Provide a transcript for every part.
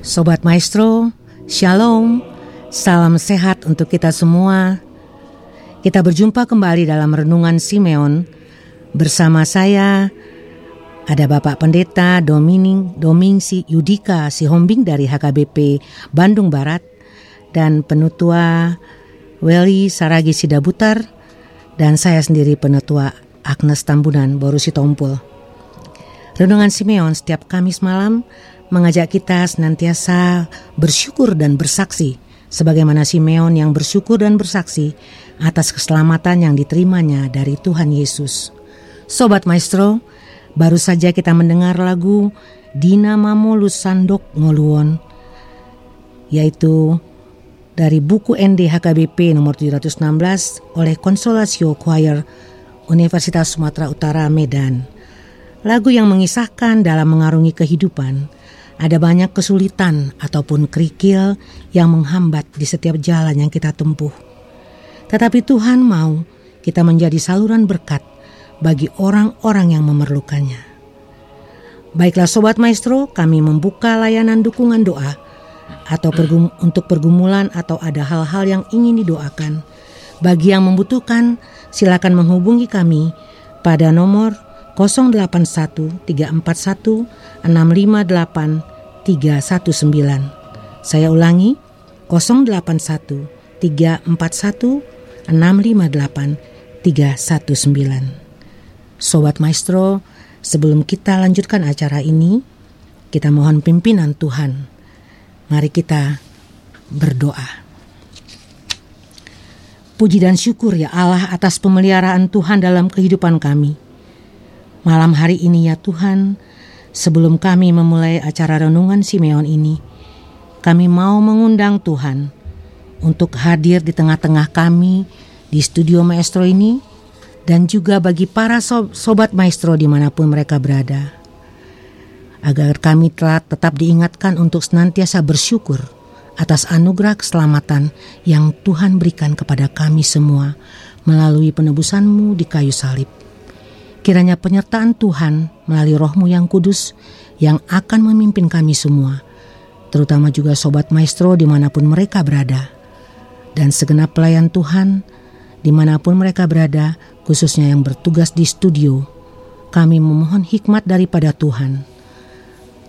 Sobat Maestro, Shalom, salam sehat untuk kita semua. Kita berjumpa kembali dalam Renungan Simeon bersama saya, ada Bapak Pendeta Domining Domingsi Yudika Sihombing dari HKBP Bandung Barat dan Penutua Weli Saragi Sidabutar dan saya sendiri Penutua Agnes Tambunan Borusi Tompul. Renungan Simeon setiap Kamis malam mengajak kita senantiasa bersyukur dan bersaksi sebagaimana Simeon yang bersyukur dan bersaksi atas keselamatan yang diterimanya dari Tuhan Yesus. Sobat Maestro, baru saja kita mendengar lagu Dina Mamo Lusandok Ngoluon yaitu dari buku ND HKBP nomor 716 oleh Konsolasio Choir Universitas Sumatera Utara Medan. Lagu yang mengisahkan dalam mengarungi kehidupan ada banyak kesulitan ataupun kerikil yang menghambat di setiap jalan yang kita tempuh. Tetapi Tuhan mau kita menjadi saluran berkat bagi orang-orang yang memerlukannya. Baiklah Sobat Maestro, kami membuka layanan dukungan doa atau pergum untuk pergumulan atau ada hal-hal yang ingin didoakan. Bagi yang membutuhkan, silakan menghubungi kami pada nomor 081 341 658 319. Saya ulangi 081 341 658 319. Sobat Maestro, sebelum kita lanjutkan acara ini, kita mohon pimpinan Tuhan. Mari kita berdoa. Puji dan syukur ya Allah atas pemeliharaan Tuhan dalam kehidupan kami. Malam hari ini ya Tuhan, Sebelum kami memulai acara renungan Simeon ini, kami mau mengundang Tuhan untuk hadir di tengah-tengah kami di studio maestro ini dan juga bagi para sobat maestro di mana pun mereka berada. Agar kami telah tetap diingatkan untuk senantiasa bersyukur atas anugerah keselamatan yang Tuhan berikan kepada kami semua melalui penebusanmu di kayu salib. Kiranya penyertaan Tuhan melalui rohmu yang kudus yang akan memimpin kami semua, terutama juga Sobat Maestro di mana pun mereka berada. Dan segenap pelayan Tuhan di mana pun mereka berada, khususnya yang bertugas di studio, kami memohon hikmat daripada Tuhan.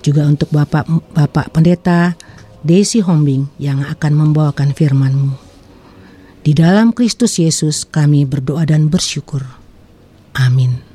Juga untuk Bapak, Bapak Pendeta Desi Hombing yang akan membawakan firman-Mu. Di dalam Kristus Yesus kami berdoa dan bersyukur. Amin.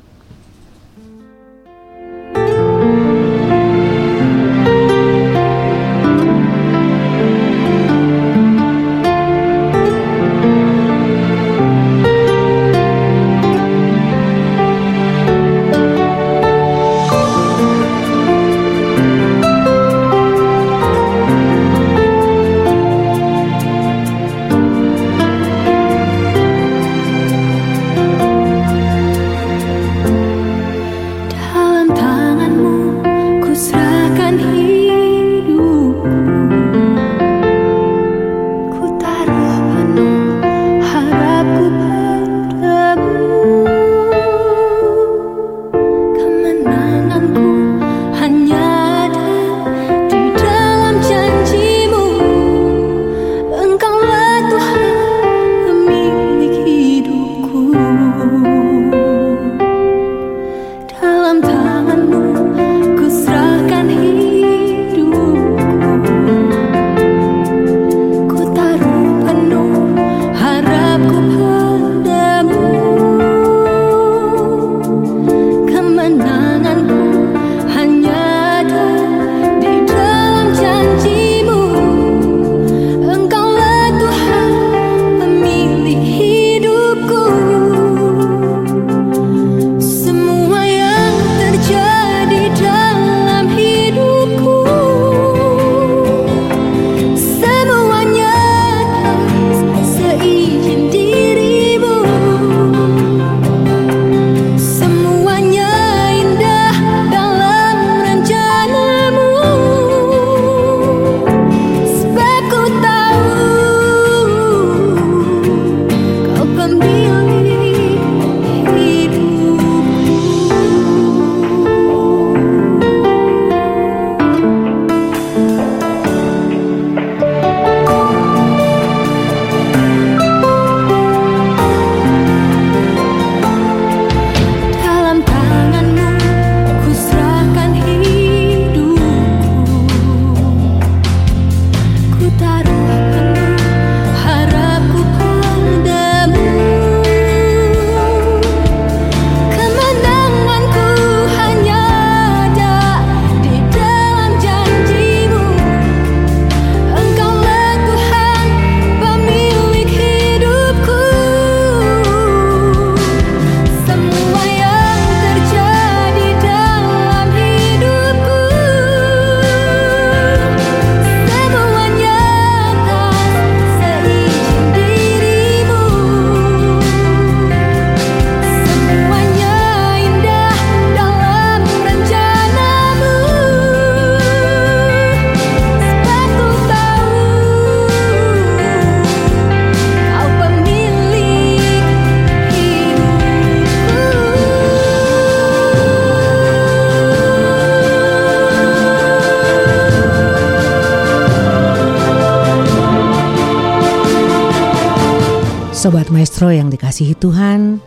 Sobat Maestro yang dikasihi Tuhan,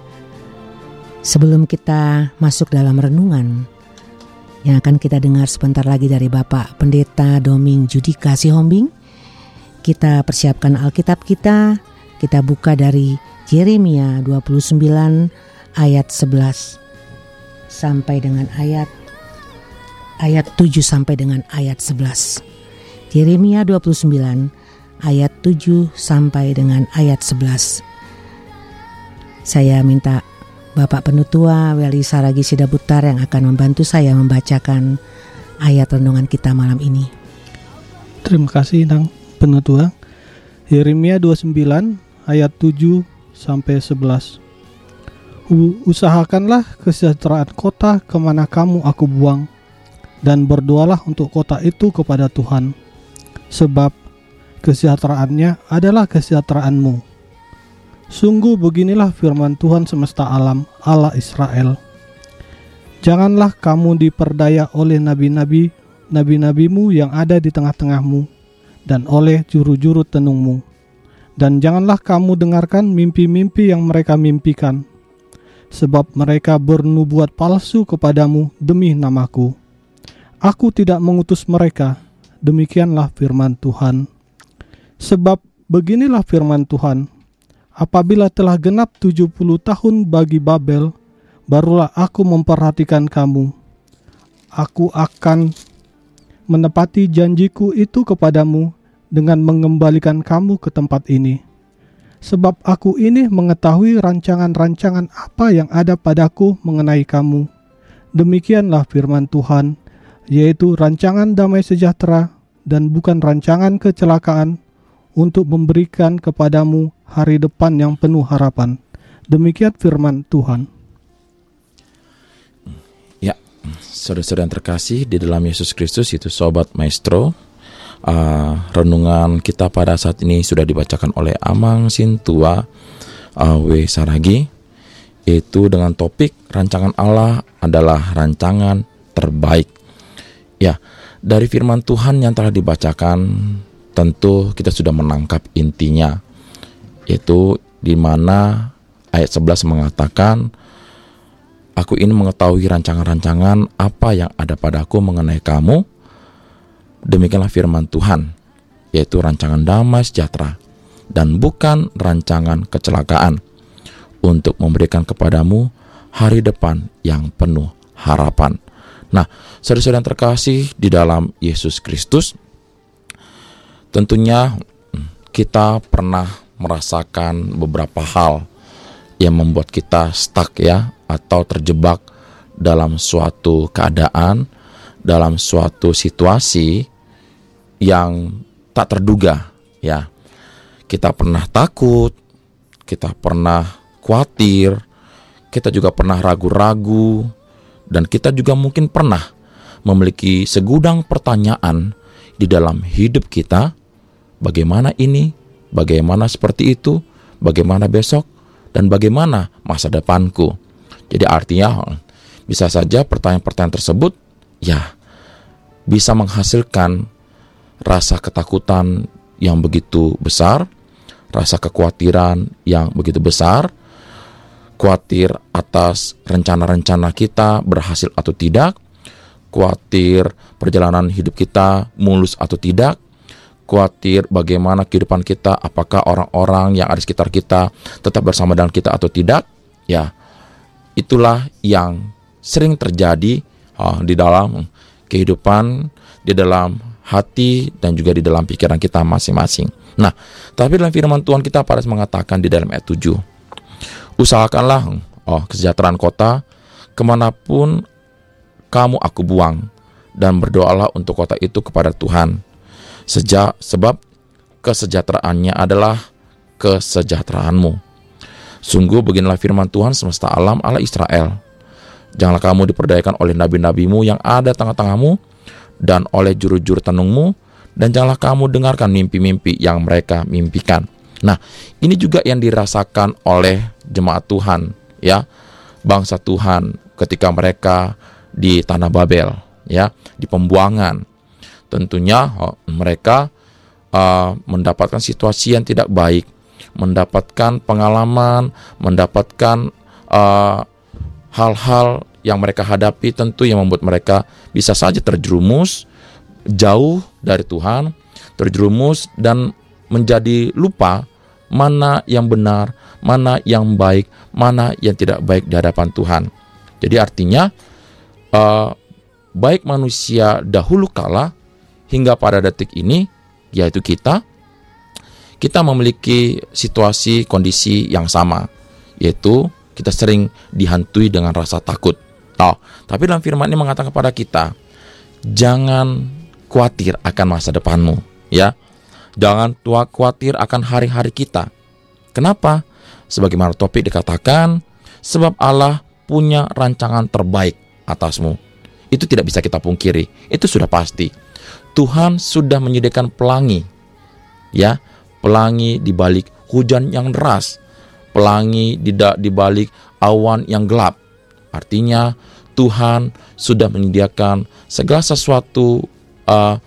sebelum kita masuk dalam renungan yang akan kita dengar sebentar lagi dari Bapak Pendeta Doming Judika Sihombing, kita persiapkan Alkitab kita, kita buka dari Yeremia 29 ayat 11 sampai dengan ayat ayat 7 sampai dengan ayat 11. Yeremia 29 ayat 7 sampai dengan ayat 11. Saya minta Bapak Penutua Weli Saragi Sidabutar yang akan membantu saya membacakan ayat renungan kita malam ini. Terima kasih Nang Penutua. Yeremia 29 ayat 7 sampai 11. Usahakanlah kesejahteraan kota ke mana kamu aku buang, dan berdoalah untuk kota itu kepada Tuhan, sebab kesejahteraannya adalah kesejahteraanmu. Sungguh beginilah firman Tuhan semesta alam, Allah Israel. Janganlah kamu diperdaya oleh nabi-nabi, nabi-nabimu yang ada di tengah-tengahmu, dan oleh juru-juru tenungmu. Dan janganlah kamu dengarkan mimpi-mimpi yang mereka mimpikan, sebab mereka bernubuat palsu kepadamu demi namaku. Aku tidak mengutus mereka, demikianlah firman Tuhan. Sebab beginilah firman Tuhan, apabila telah genap 70 tahun bagi Babel, barulah aku memperhatikan kamu. Aku akan menepati janjiku itu kepadamu dengan mengembalikan kamu ke tempat ini. Sebab aku ini mengetahui rancangan-rancangan apa yang ada padaku mengenai kamu. Demikianlah firman Tuhan, yaitu rancangan damai sejahtera dan bukan rancangan kecelakaan, untuk memberikan kepadamu hari depan yang penuh harapan. Demikian firman Tuhan. Ya, saudara-saudara yang terkasih di dalam Yesus Kristus itu Sobat Maestro. Uh, renungan kita pada saat ini sudah dibacakan oleh Amang Sintua uh, W. Saragi itu dengan topik rancangan Allah adalah rancangan terbaik. Ya, dari firman Tuhan yang telah dibacakan tentu kita sudah menangkap intinya yaitu di mana ayat 11 mengatakan Aku ini mengetahui rancangan-rancangan apa yang ada padaku mengenai kamu Demikianlah firman Tuhan yaitu rancangan damai sejahtera dan bukan rancangan kecelakaan untuk memberikan kepadamu hari depan yang penuh harapan. Nah, saudara-saudara yang terkasih di dalam Yesus Kristus, Tentunya kita pernah merasakan beberapa hal yang membuat kita stuck ya atau terjebak dalam suatu keadaan, dalam suatu situasi yang tak terduga ya. Kita pernah takut, kita pernah khawatir, kita juga pernah ragu-ragu dan kita juga mungkin pernah memiliki segudang pertanyaan di dalam hidup kita bagaimana ini, bagaimana seperti itu, bagaimana besok, dan bagaimana masa depanku. Jadi artinya bisa saja pertanyaan-pertanyaan tersebut ya bisa menghasilkan rasa ketakutan yang begitu besar, rasa kekhawatiran yang begitu besar, khawatir atas rencana-rencana kita berhasil atau tidak, khawatir perjalanan hidup kita mulus atau tidak, khawatir bagaimana kehidupan kita, apakah orang-orang yang ada di sekitar kita tetap bersama dengan kita atau tidak, ya itulah yang sering terjadi uh, di dalam kehidupan, di dalam hati dan juga di dalam pikiran kita masing-masing. Nah, tapi dalam firman Tuhan kita pada mengatakan di dalam ayat 7, usahakanlah oh, kesejahteraan kota ke mana pun kamu aku buang dan berdoalah untuk kota itu kepada Tuhan Sejak sebab kesejahteraannya adalah kesejahteraanmu. Sungguh beginilah firman Tuhan semesta alam Allah Israel. Janganlah kamu diperdayakan oleh nabi-nabimu yang ada tengah-tengahmu dan oleh juru-juru tenungmu dan janganlah kamu dengarkan mimpi-mimpi yang mereka mimpikan. Nah, ini juga yang dirasakan oleh jemaat Tuhan, ya, bangsa Tuhan ketika mereka di tanah Babel, ya, di pembuangan tentunya mereka mendapatkan situasi yang tidak baik, mendapatkan pengalaman, mendapatkan hal-hal yang mereka hadapi tentu yang membuat mereka bisa saja terjerumus jauh dari Tuhan, terjerumus dan menjadi lupa mana yang benar, mana yang baik, mana yang tidak baik di hadapan Tuhan. Jadi artinya uh, baik manusia dahulu kala hingga pada detik ini yaitu kita kita memiliki situasi kondisi yang sama yaitu kita sering dihantui dengan rasa takut. Oh, tapi dalam firman ini mengatakan kepada kita jangan khawatir akan masa depanmu ya. Jangan tua khawatir akan hari-hari kita. Kenapa? Sebagaimana topik dikatakan, sebab Allah punya rancangan terbaik atasmu. Itu tidak bisa kita pungkiri. Itu sudah pasti. Tuhan sudah menyediakan pelangi. Ya, pelangi di balik hujan yang deras, pelangi di di balik awan yang gelap. Artinya Tuhan sudah menyediakan segala sesuatu uh,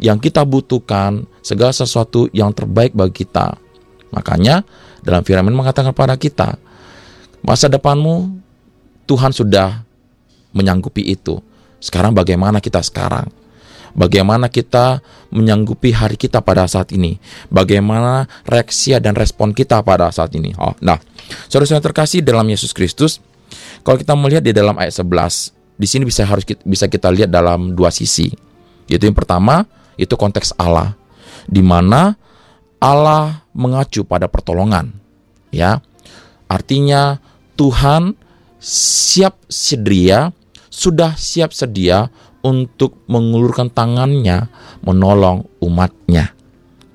yang kita butuhkan, segala sesuatu yang terbaik bagi kita. Makanya dalam firman mengatakan kepada kita, masa depanmu Tuhan sudah menyanggupi itu. Sekarang bagaimana kita sekarang? Bagaimana kita menyanggupi hari kita pada saat ini? Bagaimana reaksi dan respon kita pada saat ini? Oh, nah, saudara-saudara terkasih dalam Yesus Kristus, kalau kita melihat di dalam ayat 11, di sini bisa harus kita, bisa kita lihat dalam dua sisi. Yaitu yang pertama, itu konteks Allah, di mana Allah mengacu pada pertolongan. Ya. Artinya Tuhan siap sedia sudah siap sedia untuk mengulurkan tangannya menolong umatnya.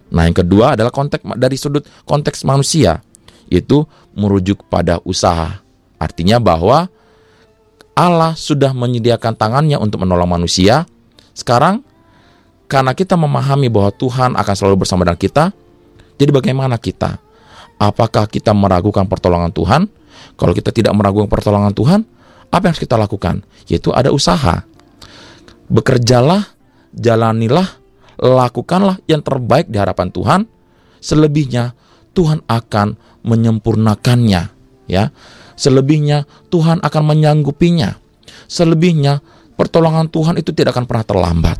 Nah, yang kedua adalah konteks dari sudut konteks manusia, yaitu merujuk pada usaha. Artinya bahwa Allah sudah menyediakan tangannya untuk menolong manusia. Sekarang karena kita memahami bahwa Tuhan akan selalu bersama dengan kita, jadi bagaimana kita? Apakah kita meragukan pertolongan Tuhan? Kalau kita tidak meragukan pertolongan Tuhan, apa yang harus kita lakukan? Yaitu ada usaha. Bekerjalah, jalanilah, lakukanlah yang terbaik di hadapan Tuhan. Selebihnya Tuhan akan menyempurnakannya, ya. Selebihnya Tuhan akan menyanggupinya. Selebihnya pertolongan Tuhan itu tidak akan pernah terlambat.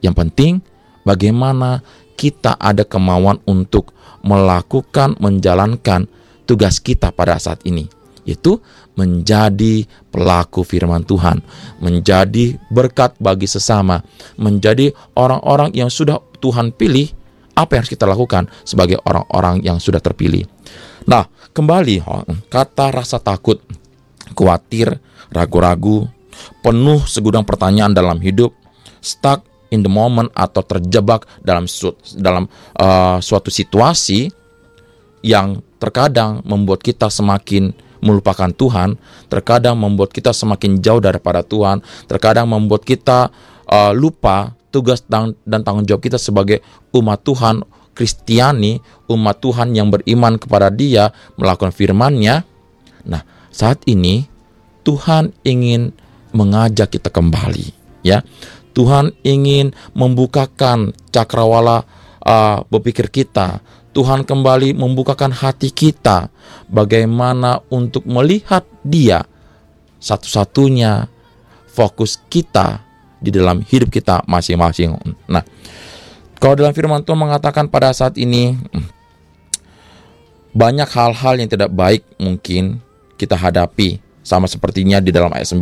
Yang penting bagaimana kita ada kemauan untuk melakukan menjalankan tugas kita pada saat ini yaitu menjadi pelaku firman Tuhan, menjadi berkat bagi sesama, menjadi orang-orang yang sudah Tuhan pilih, apa yang harus kita lakukan sebagai orang-orang yang sudah terpilih. Nah, kembali kata rasa takut, khawatir, ragu-ragu, penuh segudang pertanyaan dalam hidup, stuck in the moment atau terjebak dalam su dalam uh, suatu situasi yang terkadang membuat kita semakin melupakan Tuhan, terkadang membuat kita semakin jauh daripada Tuhan, terkadang membuat kita uh, lupa tugas dan, dan tanggung jawab kita sebagai umat Tuhan, Kristiani, umat Tuhan yang beriman kepada Dia, melakukan firman-Nya. Nah, saat ini Tuhan ingin mengajak kita kembali, ya. Tuhan ingin membukakan cakrawala uh, berpikir kita, Tuhan kembali membukakan hati kita bagaimana untuk melihat Dia satu-satunya fokus kita di dalam hidup kita masing-masing. Nah, kalau dalam firman Tuhan mengatakan pada saat ini banyak hal-hal yang tidak baik mungkin kita hadapi sama sepertinya di dalam ayat 9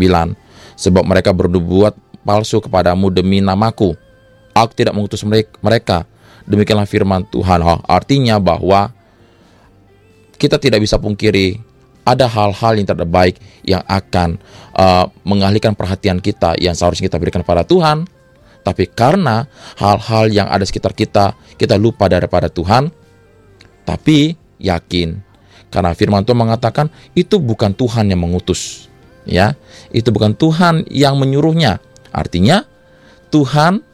sebab mereka berbuat palsu kepadamu demi namaku. Aku tidak mengutus mereka Demikianlah firman Tuhan. Artinya bahwa kita tidak bisa pungkiri ada hal-hal yang tidak baik yang akan uh, mengalihkan perhatian kita yang seharusnya kita berikan pada Tuhan. Tapi karena hal-hal yang ada sekitar kita, kita lupa daripada Tuhan. Tapi yakin, karena firman Tuhan mengatakan itu bukan Tuhan yang mengutus. Ya, itu bukan Tuhan yang menyuruhnya. Artinya Tuhan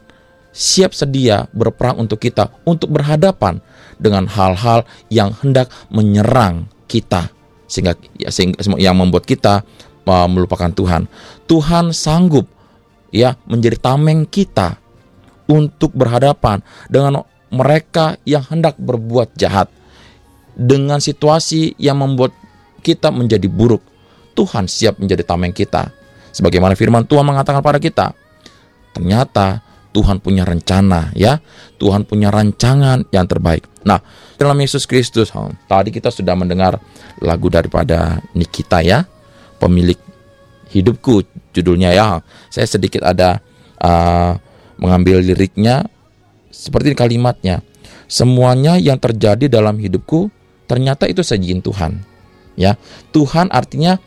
siap sedia berperang untuk kita, untuk berhadapan dengan hal-hal yang hendak menyerang kita, sehingga, ya, sehingga yang membuat kita uh, melupakan Tuhan. Tuhan sanggup ya menjadi tameng kita untuk berhadapan dengan mereka yang hendak berbuat jahat. dengan situasi yang membuat kita menjadi buruk. Tuhan siap menjadi tameng kita. Sebagaimana firman Tuhan mengatakan pada kita, ternyata Tuhan punya rencana ya. Tuhan punya rancangan yang terbaik. Nah, dalam Yesus Kristus, tadi kita sudah mendengar lagu daripada Nikita ya, pemilik hidupku judulnya ya. Saya sedikit ada uh, mengambil liriknya seperti kalimatnya. Semuanya yang terjadi dalam hidupku ternyata itu sajian Tuhan. Ya, Tuhan artinya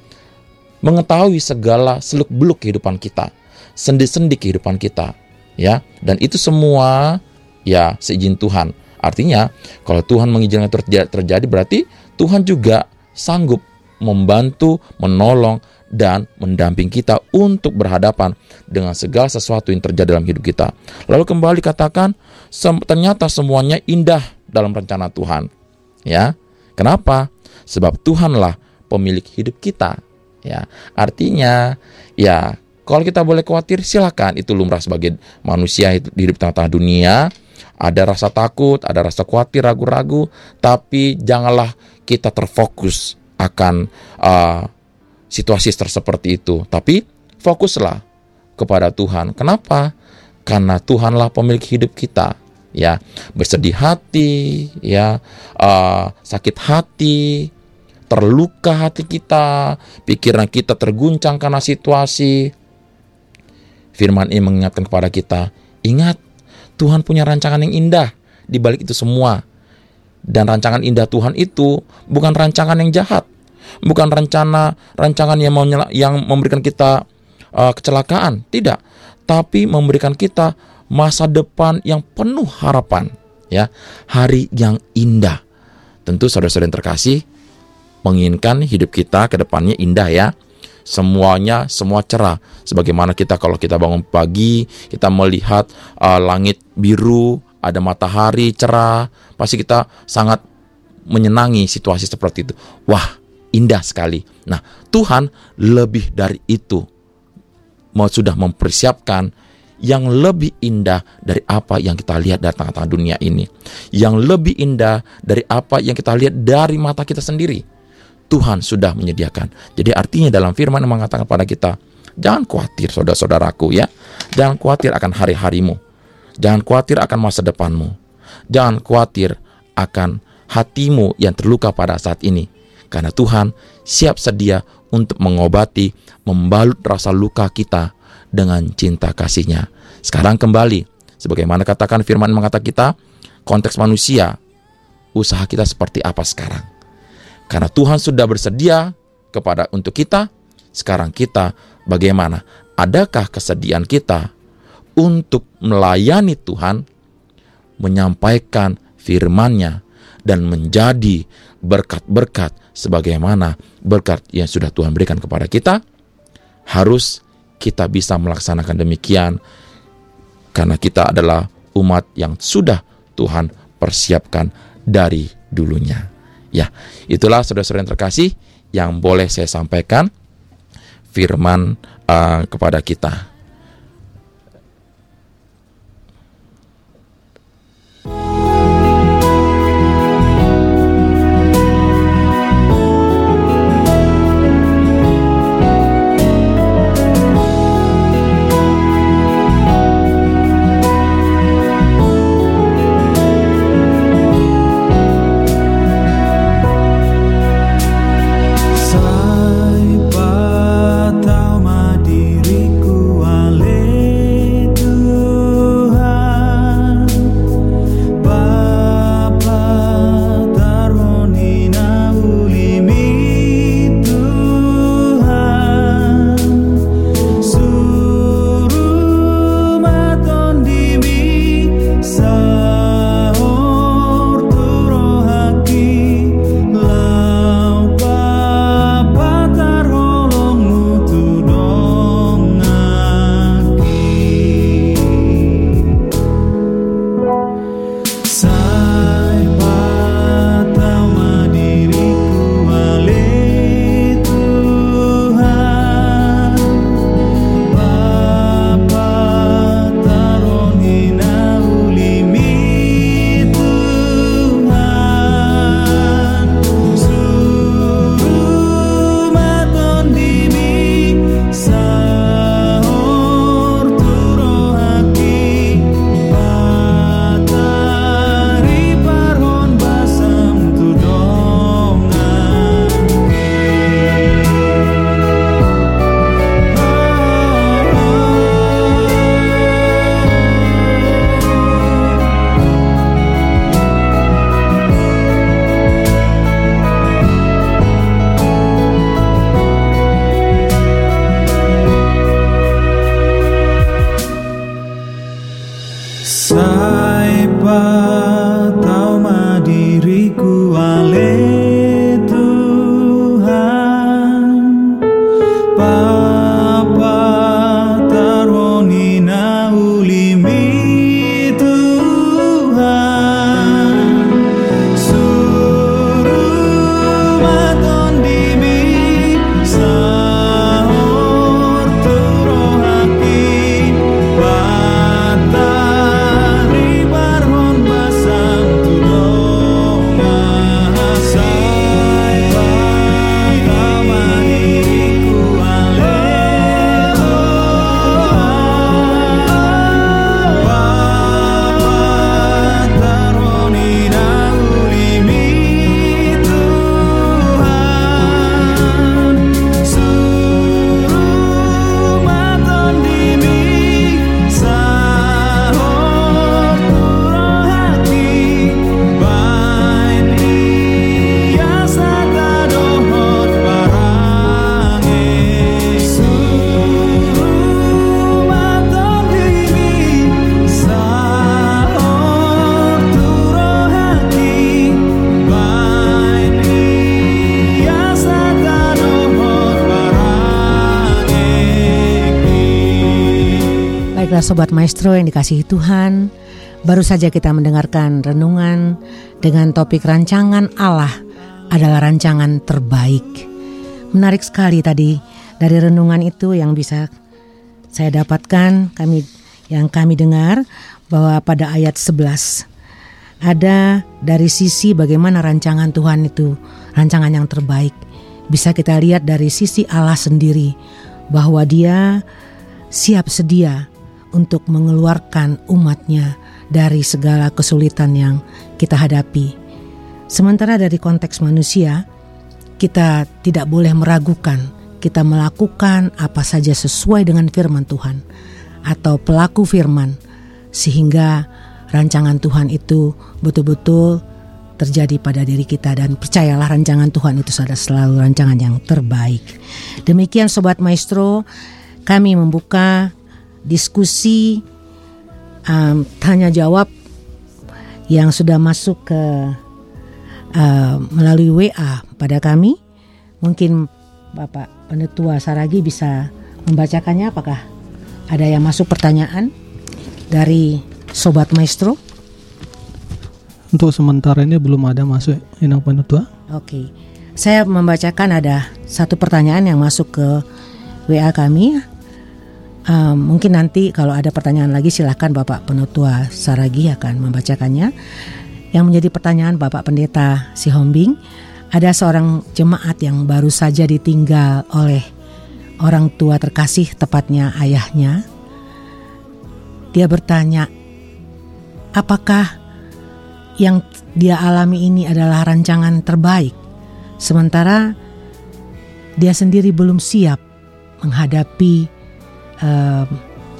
mengetahui segala seluk-beluk kehidupan kita, sendi-sendi kehidupan kita, ya. Dan itu semua ya seizin Tuhan. Artinya, kalau Tuhan mengizinkan terjadi berarti Tuhan juga sanggup membantu, menolong dan mendamping kita untuk berhadapan dengan segala sesuatu yang terjadi dalam hidup kita. Lalu kembali katakan, ternyata semuanya indah dalam rencana Tuhan. Ya. Kenapa? Sebab Tuhanlah pemilik hidup kita. Ya, artinya ya kalau kita boleh khawatir silakan itu lumrah sebagai manusia di hidup tengah-tengah dunia. Ada rasa takut, ada rasa khawatir, ragu-ragu, tapi janganlah kita terfokus akan uh, situasi seperti itu. Tapi fokuslah kepada Tuhan. Kenapa? Karena Tuhanlah pemilik hidup kita. Ya, bersedih hati, ya, uh, sakit hati, terluka hati kita, pikiran kita terguncang karena situasi. Firman ini mengingatkan kepada kita, ingat Tuhan punya rancangan yang indah di balik itu semua. Dan rancangan indah Tuhan itu bukan rancangan yang jahat bukan rencana rancangan yang mau yang memberikan kita uh, kecelakaan, tidak, tapi memberikan kita masa depan yang penuh harapan, ya, hari yang indah. Tentu saudara-saudara yang terkasih menginginkan hidup kita ke depannya indah ya. Semuanya semua cerah. Sebagaimana kita kalau kita bangun pagi, kita melihat uh, langit biru, ada matahari cerah, pasti kita sangat menyenangi situasi seperti itu. Wah, indah sekali. Nah, Tuhan lebih dari itu mau sudah mempersiapkan yang lebih indah dari apa yang kita lihat dari tengah-tengah dunia ini. Yang lebih indah dari apa yang kita lihat dari mata kita sendiri. Tuhan sudah menyediakan. Jadi artinya dalam firman yang mengatakan pada kita, jangan khawatir saudara-saudaraku ya. Jangan khawatir akan hari-harimu. Jangan khawatir akan masa depanmu. Jangan khawatir akan hatimu yang terluka pada saat ini karena Tuhan siap sedia untuk mengobati, membalut rasa luka kita dengan cinta kasihnya. Sekarang kembali, sebagaimana katakan firman mengatakan kita, konteks manusia, usaha kita seperti apa sekarang. Karena Tuhan sudah bersedia kepada untuk kita, sekarang kita bagaimana? Adakah kesediaan kita untuk melayani Tuhan, menyampaikan firman-Nya, dan menjadi berkat-berkat sebagaimana berkat yang sudah Tuhan berikan kepada kita, harus kita bisa melaksanakan demikian karena kita adalah umat yang sudah Tuhan persiapkan dari dulunya. Ya, itulah saudara-saudara yang terkasih yang boleh saya sampaikan firman uh, kepada kita. Sobat Maestro yang dikasihi Tuhan, baru saja kita mendengarkan renungan dengan topik rancangan Allah adalah rancangan terbaik. Menarik sekali tadi dari renungan itu yang bisa saya dapatkan kami yang kami dengar bahwa pada ayat 11 ada dari sisi bagaimana rancangan Tuhan itu rancangan yang terbaik. Bisa kita lihat dari sisi Allah sendiri bahwa dia siap sedia untuk mengeluarkan umatnya dari segala kesulitan yang kita hadapi. Sementara dari konteks manusia, kita tidak boleh meragukan, kita melakukan apa saja sesuai dengan firman Tuhan atau pelaku firman sehingga rancangan Tuhan itu betul-betul terjadi pada diri kita dan percayalah rancangan Tuhan itu adalah selalu rancangan yang terbaik. Demikian sobat maestro, kami membuka diskusi um, tanya jawab yang sudah masuk ke uh, melalui WA pada kami. Mungkin Bapak Penetua Saragi bisa membacakannya apakah ada yang masuk pertanyaan dari Sobat Maestro? Untuk sementara ini belum ada masuk Inang Penetua. Oke, saya membacakan ada satu pertanyaan yang masuk ke WA kami Um, mungkin nanti kalau ada pertanyaan lagi silahkan Bapak Penutua Saragi akan membacakannya. Yang menjadi pertanyaan Bapak Pendeta Sihombing, ada seorang jemaat yang baru saja ditinggal oleh orang tua terkasih tepatnya ayahnya. Dia bertanya, apakah yang dia alami ini adalah rancangan terbaik? Sementara dia sendiri belum siap menghadapi uh,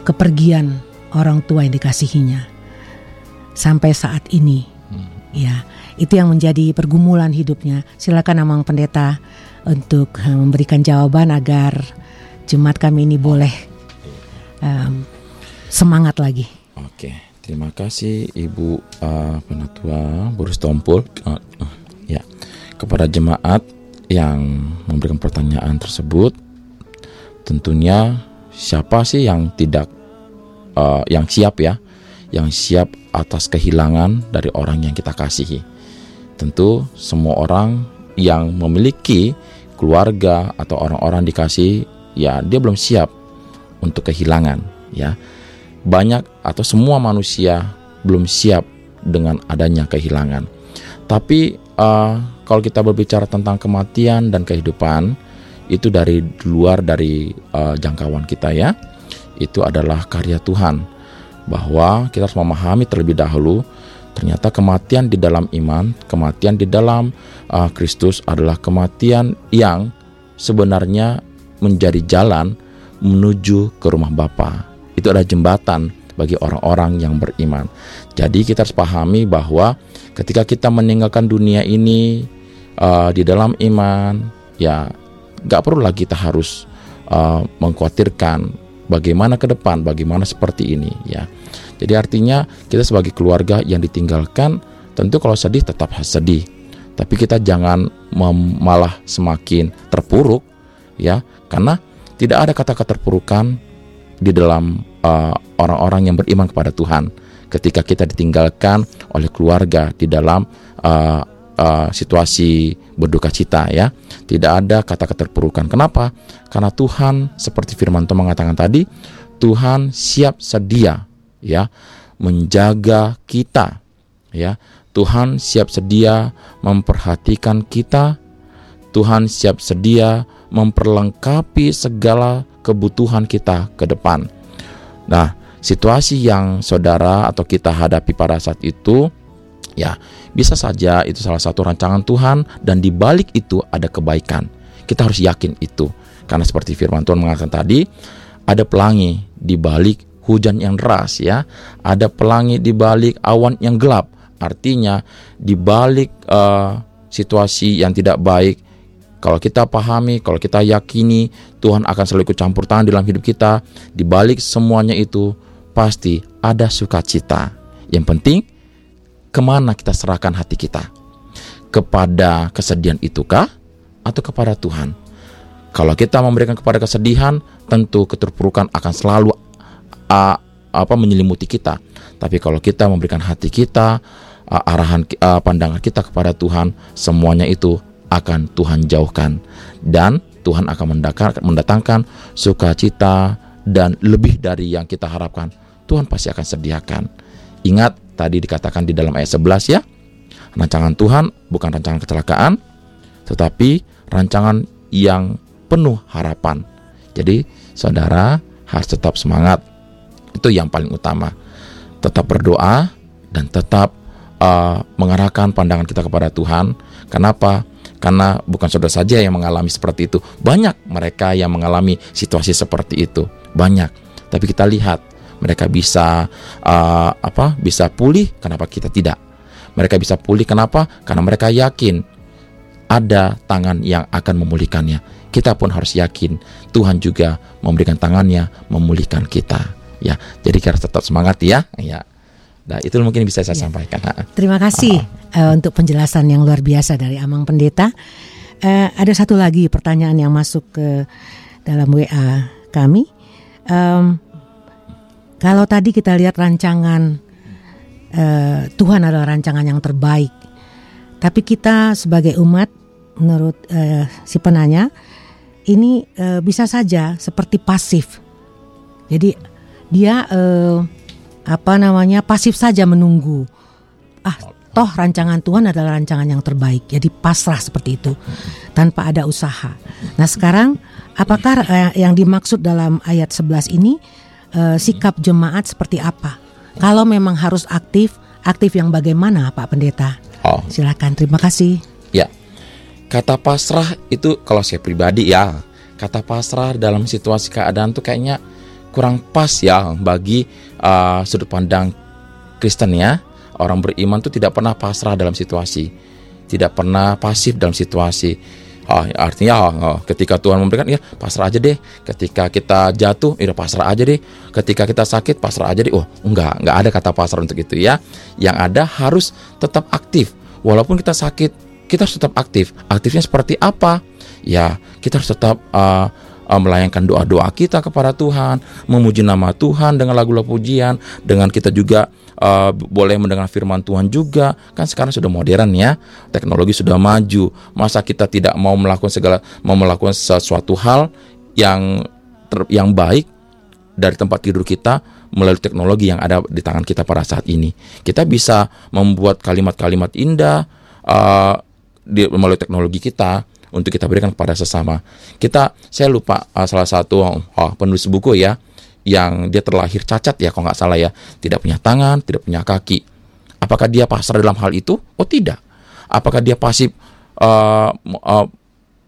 kepergian orang tua yang dikasihinya sampai saat ini. Hmm. Ya, itu yang menjadi pergumulan hidupnya. Silakan Amang Pendeta untuk uh, memberikan jawaban agar jemaat kami ini boleh um, semangat lagi. Oke, terima kasih Ibu uh, Penatua Burus Tompul. Uh, uh, ya, kepada jemaat yang memberikan pertanyaan tersebut, tentunya siapa sih yang tidak uh, yang siap ya? Yang siap atas kehilangan dari orang yang kita kasihi. Tentu semua orang yang memiliki keluarga atau orang-orang dikasih ya dia belum siap untuk kehilangan ya. Banyak atau semua manusia belum siap dengan adanya kehilangan. Tapi uh, kalau kita berbicara tentang kematian dan kehidupan itu dari luar dari uh, jangkauan kita ya. Itu adalah karya Tuhan. Bahwa kita harus memahami terlebih dahulu ternyata kematian di dalam iman, kematian di dalam uh, Kristus adalah kematian yang sebenarnya menjadi jalan menuju ke rumah Bapa. Itu adalah jembatan bagi orang-orang yang beriman. Jadi kita harus pahami bahwa ketika kita meninggalkan dunia ini uh, di dalam iman, ya Gak perlu lagi kita harus uh, mengkhawatirkan bagaimana ke depan, bagaimana seperti ini ya. Jadi artinya kita sebagai keluarga yang ditinggalkan tentu kalau sedih tetap sedih. Tapi kita jangan malah semakin terpuruk ya karena tidak ada kata-kata terpurukan di dalam uh, orang-orang yang beriman kepada Tuhan ketika kita ditinggalkan oleh keluarga di dalam uh, uh, situasi berduka cita ya. Tidak ada kata keterpurukan. Kenapa? Karena Tuhan seperti firman Tuhan mengatakan tadi, Tuhan siap sedia ya menjaga kita ya. Tuhan siap sedia memperhatikan kita. Tuhan siap sedia memperlengkapi segala kebutuhan kita ke depan. Nah, situasi yang saudara atau kita hadapi pada saat itu Ya, bisa saja itu salah satu rancangan Tuhan dan di balik itu ada kebaikan. Kita harus yakin itu. Karena seperti firman Tuhan mengatakan tadi, ada pelangi di balik hujan yang deras ya. Ada pelangi di balik awan yang gelap. Artinya di balik uh, situasi yang tidak baik kalau kita pahami, kalau kita yakini Tuhan akan selalu ikut campur tangan dalam hidup kita, di balik semuanya itu pasti ada sukacita. Yang penting ke mana kita serahkan hati kita? Kepada kesedihan itukah atau kepada Tuhan? Kalau kita memberikan kepada kesedihan, tentu keterpurukan akan selalu uh, apa menyelimuti kita. Tapi kalau kita memberikan hati kita, uh, arahan uh, pandangan kita kepada Tuhan, semuanya itu akan Tuhan jauhkan dan Tuhan akan mendatangkan sukacita dan lebih dari yang kita harapkan. Tuhan pasti akan sediakan. Ingat tadi dikatakan di dalam ayat 11 ya. Rancangan Tuhan bukan rancangan kecelakaan, tetapi rancangan yang penuh harapan. Jadi, saudara harus tetap semangat. Itu yang paling utama. Tetap berdoa dan tetap uh, mengarahkan pandangan kita kepada Tuhan. Kenapa? Karena bukan saudara saja yang mengalami seperti itu. Banyak mereka yang mengalami situasi seperti itu. Banyak. Tapi kita lihat mereka bisa uh, apa? Bisa pulih. Kenapa kita tidak? Mereka bisa pulih kenapa? Karena mereka yakin ada tangan yang akan memulihkannya. Kita pun harus yakin Tuhan juga memberikan tangannya memulihkan kita. Ya, jadi kita tetap semangat ya. Ya. Nah, itu mungkin bisa saya ya. sampaikan. Terima kasih uh, untuk penjelasan yang luar biasa dari Amang Pendeta. Uh, ada satu lagi pertanyaan yang masuk ke dalam WA kami. Um, kalau tadi kita lihat rancangan uh, Tuhan adalah rancangan yang terbaik, tapi kita sebagai umat, menurut uh, si penanya, ini uh, bisa saja seperti pasif. Jadi dia uh, apa namanya pasif saja menunggu. Ah, toh rancangan Tuhan adalah rancangan yang terbaik. Jadi pasrah seperti itu tanpa ada usaha. Nah, sekarang apakah uh, yang dimaksud dalam ayat 11 ini uh, sikap jemaat seperti apa? Kalau memang harus aktif, aktif yang bagaimana Pak Pendeta? Oh. Silakan, terima kasih. Ya, kata pasrah itu kalau saya pribadi ya, kata pasrah dalam situasi keadaan tuh kayaknya kurang pas ya bagi uh, sudut pandang Kristen ya. Orang beriman tuh tidak pernah pasrah dalam situasi, tidak pernah pasif dalam situasi Oh, artinya oh, ketika Tuhan memberikan ya pasrah aja deh. Ketika kita jatuh, ya pasrah aja deh. Ketika kita sakit, pasrah aja deh. Oh, enggak, enggak ada kata pasrah untuk itu ya. Yang ada harus tetap aktif. Walaupun kita sakit, kita harus tetap aktif. Aktifnya seperti apa? Ya, kita harus tetap uh, uh, melayangkan doa-doa kita kepada Tuhan, memuji nama Tuhan dengan lagu-lagu pujian, dengan kita juga uh, boleh mendengar firman Tuhan juga. Kan sekarang sudah modern ya, teknologi sudah maju. Masa kita tidak mau melakukan segala mau melakukan sesuatu hal yang ter, yang baik dari tempat tidur kita melalui teknologi yang ada di tangan kita pada saat ini. Kita bisa membuat kalimat-kalimat indah uh, di, melalui teknologi kita untuk kita berikan kepada sesama. Kita saya lupa uh, salah satu oh, penulis buku ya yang dia terlahir cacat ya kalau nggak salah ya, tidak punya tangan, tidak punya kaki. Apakah dia pasrah dalam hal itu? Oh tidak. Apakah dia pasif uh, uh,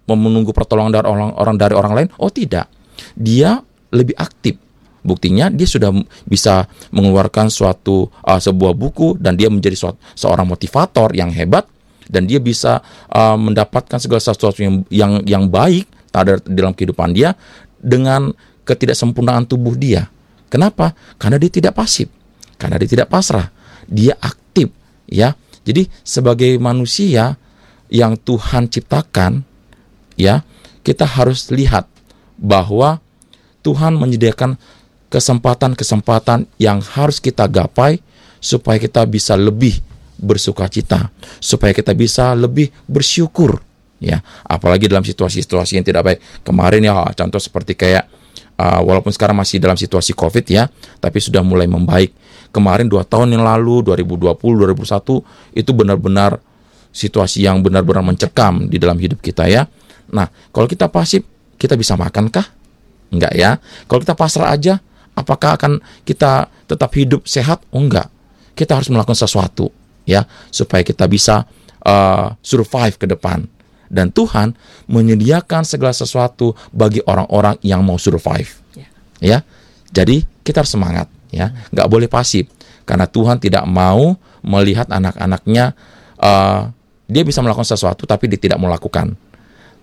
menunggu pertolongan dari orang, orang dari orang lain? Oh tidak. Dia lebih aktif. Buktinya dia sudah bisa mengeluarkan suatu uh, sebuah buku dan dia menjadi suatu, seorang motivator yang hebat dan dia bisa uh, mendapatkan segala sesuatu yang yang yang baik ada dalam kehidupan dia dengan ketidaksempurnaan tubuh dia. Kenapa? Karena dia tidak pasif, karena dia tidak pasrah, dia aktif, ya. Jadi sebagai manusia yang Tuhan ciptakan, ya, kita harus lihat bahwa Tuhan menyediakan kesempatan-kesempatan yang harus kita gapai supaya kita bisa lebih bersuka cita supaya kita bisa lebih bersyukur ya. Apalagi dalam situasi-situasi yang tidak baik. Kemarin ya contoh seperti kayak uh, walaupun sekarang masih dalam situasi covid ya tapi sudah mulai membaik. Kemarin dua tahun yang lalu 2020 2001 itu benar-benar situasi yang benar-benar mencekam di dalam hidup kita ya. Nah kalau kita pasif kita bisa makankah? Enggak ya. Kalau kita pasrah aja apakah akan kita tetap hidup sehat? Oh enggak. Kita harus melakukan sesuatu ya supaya kita bisa uh, survive ke depan. Dan Tuhan menyediakan segala sesuatu bagi orang-orang yang mau survive. Ya, ya. jadi kita harus semangat ya. Nggak boleh pasif. Karena Tuhan tidak mau melihat anak-anaknya uh, dia bisa melakukan sesuatu tapi dia tidak melakukan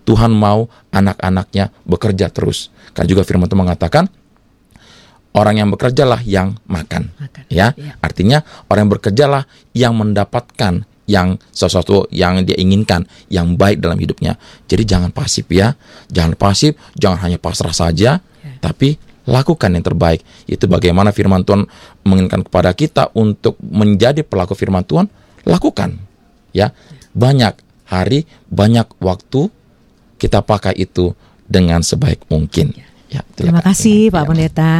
Tuhan mau anak-anaknya bekerja terus. Kan juga firman Tuhan mengatakan orang yang bekerjalah yang makan. makan. Ya. ya, artinya orang yang bekerjalah yang mendapatkan yang sesuatu yang dia inginkan, yang baik dalam hidupnya. Jadi jangan pasif ya, jangan pasif, jangan hanya pasrah saja, ya. tapi lakukan yang terbaik. Itu bagaimana firman Tuhan menginginkan kepada kita untuk menjadi pelaku firman Tuhan, lakukan. Ya, banyak hari, banyak waktu kita pakai itu dengan sebaik mungkin. Ya, Terima kasih Pak ya. Pendeta.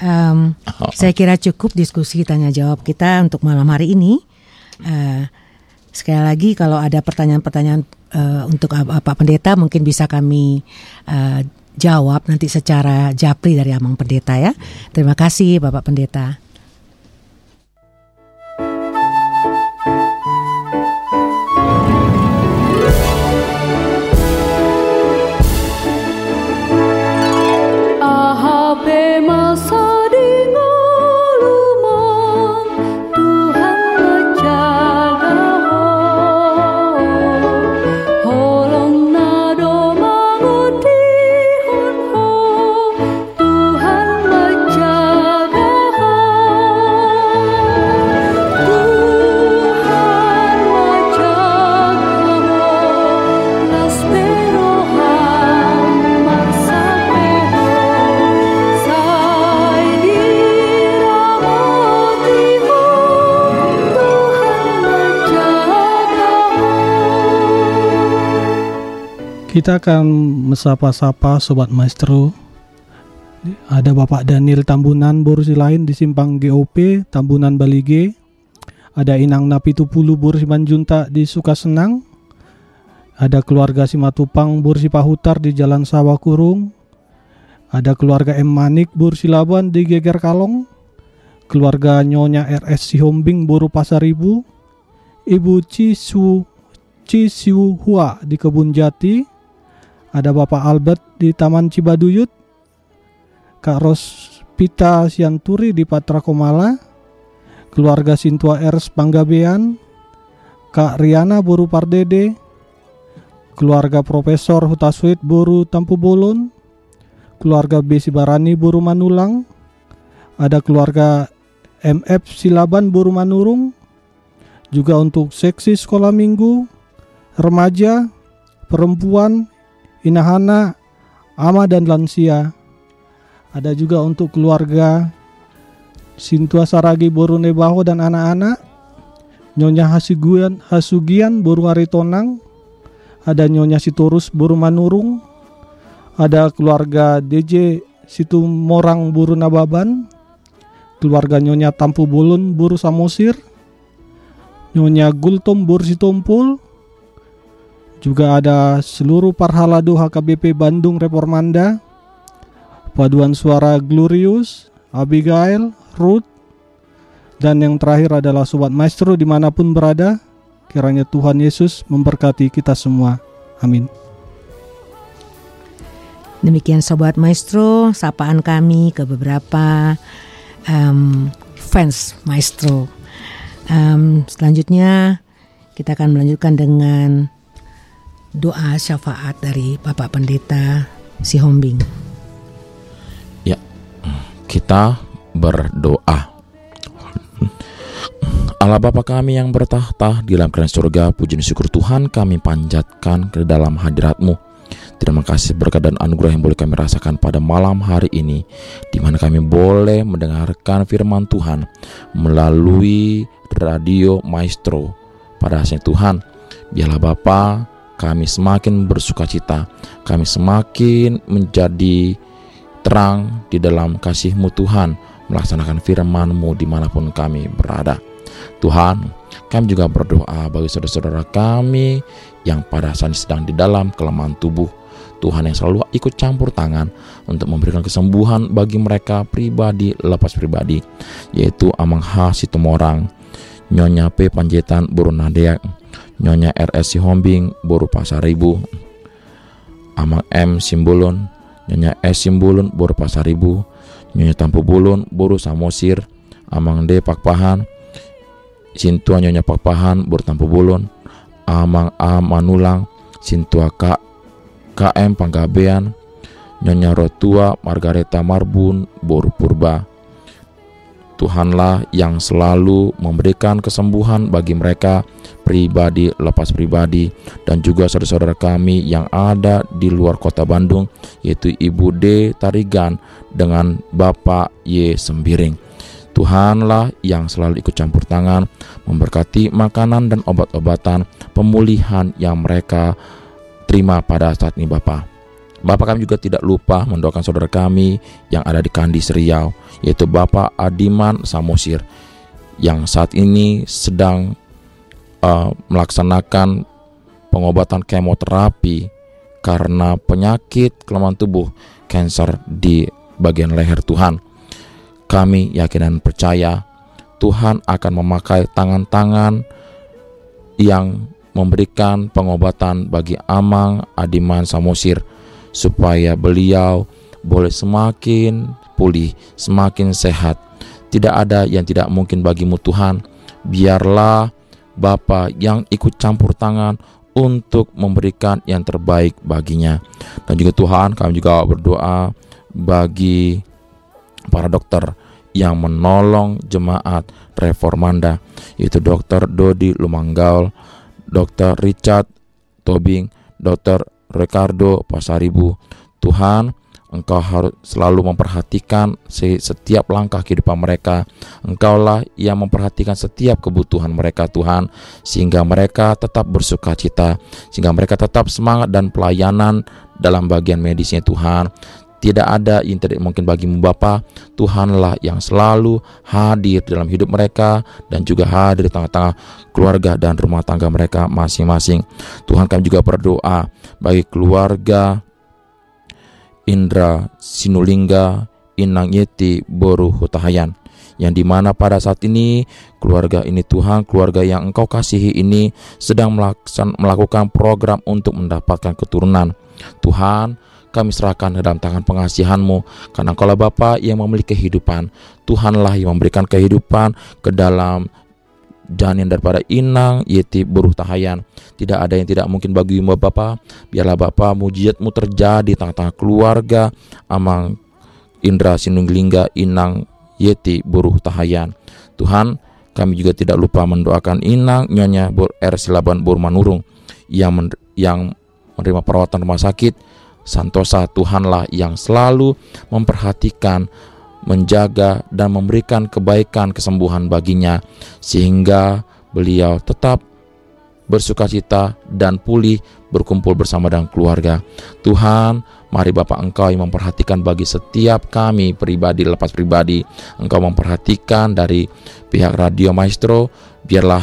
Um, oh. Saya kira cukup diskusi tanya jawab kita untuk malam hari ini. Uh, sekali lagi kalau ada pertanyaan-pertanyaan uh, untuk Pak Pendeta mungkin bisa kami uh, jawab nanti secara japri dari Amang Pendeta ya. Terima kasih Bapak Pendeta. Kita akan mesapa-sapa Sobat Maestro. Ada Bapak Daniel Tambunan Borusi lain di Simpang GOP Tambunan Balige Ada Inang Napi Tupulu Borusi Manjunta di Sukasenang. Ada keluarga Simatupang Bursi Pahutar di Jalan Sawah Kurung Ada keluarga M. Manik Bursi Labuan di Geger Kalong. Keluarga Nyonya RS Sihombing Boru Pasaribu Ibu. Cisu Cisiu Hua di Kebun Jati ada Bapak Albert di Taman Cibaduyut, Kak Rospita Sianturi di Patra Komala, keluarga Sintua Ers Panggabean, Kak Riana Buru Pardede, keluarga Profesor Hutaswit Buru Tampu Bolon, keluarga Besi Barani Buru Manulang, ada keluarga MF Silaban Buru Manurung, juga untuk seksi sekolah minggu, remaja, perempuan, Inahana, ama dan lansia. Ada juga untuk keluarga Sintua Saragi Borune Baho dan anak-anak. Nyonya Hasugian, Hasugian Boru Aritonang. Ada Nyonya Sitorus Boru Manurung. Ada keluarga DJ Situ Morang Buru Nababan. Keluarga Nyonya Tampu Bulun Buru Samosir. Nyonya Gultom Buru Situmpul juga ada seluruh Parhaladu HKBP Bandung Reformanda, paduan suara Glorious, Abigail, Ruth, dan yang terakhir adalah Sobat Maestro di mana pun berada. Kiranya Tuhan Yesus memberkati kita semua. Amin. Demikian Sobat Maestro, sapaan kami ke beberapa um, fans Maestro. Um, selanjutnya kita akan melanjutkan dengan doa syafaat dari Bapak Pendeta Sihombing. Ya, kita berdoa. Allah Bapa kami yang bertahta di dalam kerajaan surga, puji dan syukur Tuhan kami panjatkan ke dalam hadiratmu. Terima kasih berkat dan anugerah yang boleh kami rasakan pada malam hari ini, di mana kami boleh mendengarkan firman Tuhan melalui radio Maestro. Pada hasil Tuhan, biarlah Bapa kami semakin bersuka cita, kami semakin menjadi terang di dalam kasih-Mu Tuhan, melaksanakan firman-Mu di mana pun kami berada. Tuhan, kami juga berdoa bagi saudara-saudara kami yang pada saat sedang di dalam kelemahan tubuh. Tuhan yang selalu ikut campur tangan untuk memberikan kesembuhan bagi mereka pribadi lepas pribadi, yaitu Amang H. Situmorang, Nyonya P. Panjaitan Burunadeak, Nyonya RS Sihombing Boru Pasaribu Amang M Simbulun Nyonya S Simbulun Boru Pasaribu Nyonya Tampu Bulun Boru Samosir. Amang D Pakpahan Sintua Nyonya Pakpahan Boru Tampu Bulun. Amang A Manulang Sintua K KM Panggabean. Nyonya Rotua Margareta Marbun Boru Purba Tuhanlah yang selalu memberikan kesembuhan bagi mereka pribadi lepas pribadi dan juga saudara-saudara kami yang ada di luar kota Bandung yaitu Ibu D Tarigan dengan Bapak Y Sembiring. Tuhanlah yang selalu ikut campur tangan memberkati makanan dan obat-obatan pemulihan yang mereka terima pada saat ini Bapak. Bapak kami juga tidak lupa mendoakan saudara kami yang ada di Kandis Riau, yaitu Bapak Adiman Samosir, yang saat ini sedang uh, melaksanakan pengobatan kemoterapi karena penyakit kelemahan tubuh kanker di bagian leher Tuhan. Kami yakin dan percaya Tuhan akan memakai tangan-tangan yang memberikan pengobatan bagi Amang Adiman Samosir supaya beliau boleh semakin pulih, semakin sehat. Tidak ada yang tidak mungkin bagimu Tuhan. Biarlah Bapa yang ikut campur tangan untuk memberikan yang terbaik baginya. Dan juga Tuhan, kami juga berdoa bagi para dokter yang menolong jemaat reformanda yaitu Dr. Dodi Lumanggaul, Dr. Richard Tobing, Dr. Ricardo Pasaribu. Tuhan, Engkau harus selalu memperhatikan setiap langkah kehidupan mereka. Engkaulah yang memperhatikan setiap kebutuhan mereka, Tuhan, sehingga mereka tetap bersuka cita, sehingga mereka tetap semangat dan pelayanan dalam bagian medisnya, Tuhan. Tidak ada yang tidak mungkin bagimu Bapa. Tuhanlah yang selalu hadir dalam hidup mereka dan juga hadir di tengah-tengah keluarga dan rumah tangga mereka masing-masing. Tuhan kami juga berdoa bagi keluarga Indra Sinulingga Inang Yeti Boru Hutahayan yang di mana pada saat ini keluarga ini Tuhan keluarga yang engkau kasihi ini sedang melakukan program untuk mendapatkan keturunan Tuhan kami serahkan ke dalam tangan pengasihanmu. Karena kalau Bapa yang memiliki kehidupan. Tuhanlah yang memberikan kehidupan ke dalam janin daripada inang yeti buruh tahayan. Tidak ada yang tidak mungkin bagi Bapa. Biarlah Bapa mujizatmu terjadi tengah-tengah keluarga amang Indra Sinunglingga Inang Yeti Buruh Tahayan. Tuhan kami juga tidak lupa mendoakan Inang Nyonya Bur R. Silaban Burmanurung yang men yang menerima perawatan rumah sakit Santosa Tuhanlah yang selalu memperhatikan, menjaga, dan memberikan kebaikan kesembuhan baginya, sehingga beliau tetap bersuka cita dan pulih berkumpul bersama dengan keluarga. Tuhan, mari Bapak Engkau yang memperhatikan bagi setiap kami pribadi lepas pribadi. Engkau memperhatikan dari pihak Radio Maestro, biarlah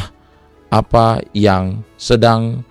apa yang sedang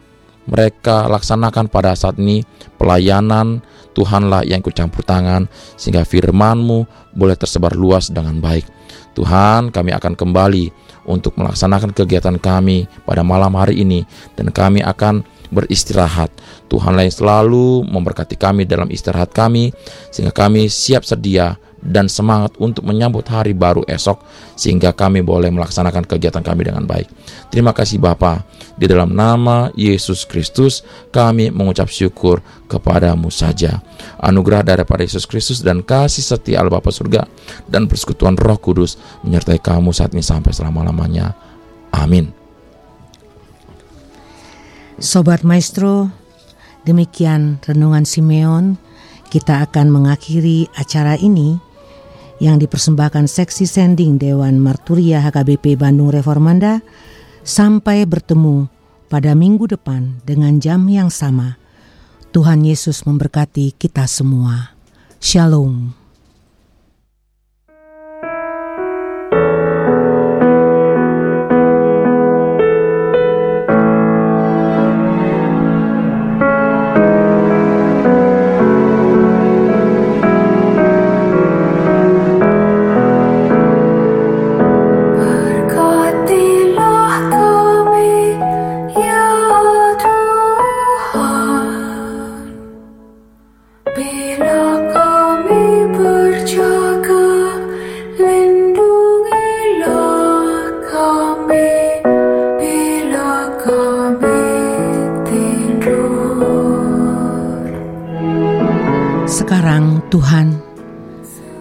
mereka laksanakan pada saat ini pelayanan Tuhanlah yang ikut campur tangan sehingga firman-Mu boleh tersebar luas dengan baik. Tuhan, kami akan kembali untuk melaksanakan kegiatan kami pada malam hari ini dan kami akan beristirahat. Tuhanlah yang selalu memberkati kami dalam istirahat kami sehingga kami siap sedia dan semangat untuk menyambut hari baru esok sehingga kami boleh melaksanakan kegiatan kami dengan baik. Terima kasih Bapa. Di dalam nama Yesus Kristus kami mengucap syukur kepadamu saja. Anugerah daripada Yesus Kristus dan kasih setia Allah Bapa surga dan persekutuan Roh Kudus menyertai kamu saat ini sampai selama-lamanya. Amin. Sobat Maestro, demikian renungan Simeon. Kita akan mengakhiri acara ini yang dipersembahkan seksi sending Dewan Marturia HKBP Bandung Reformanda sampai bertemu pada minggu depan dengan jam yang sama. Tuhan Yesus memberkati kita semua. Shalom.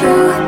Damai sejahtera